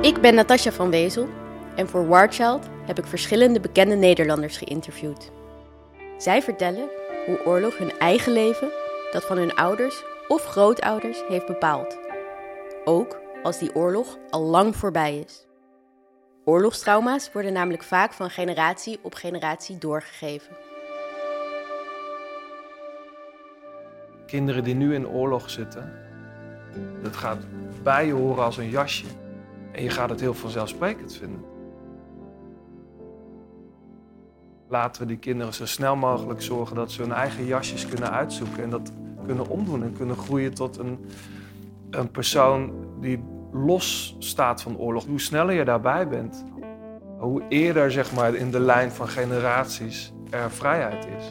Ik ben Natasja van Wezel en voor Warchild heb ik verschillende bekende Nederlanders geïnterviewd. Zij vertellen hoe oorlog hun eigen leven, dat van hun ouders of grootouders, heeft bepaald. Ook als die oorlog al lang voorbij is. Oorlogstrauma's worden namelijk vaak van generatie op generatie doorgegeven. Kinderen die nu in oorlog zitten, dat gaat bij je horen als een jasje. En je gaat het heel vanzelfsprekend vinden. Laten we die kinderen zo snel mogelijk zorgen dat ze hun eigen jasjes kunnen uitzoeken en dat kunnen omdoen en kunnen groeien tot een, een persoon die los staat van oorlog. Hoe sneller je daarbij bent, hoe eerder zeg maar, in de lijn van generaties er vrijheid is.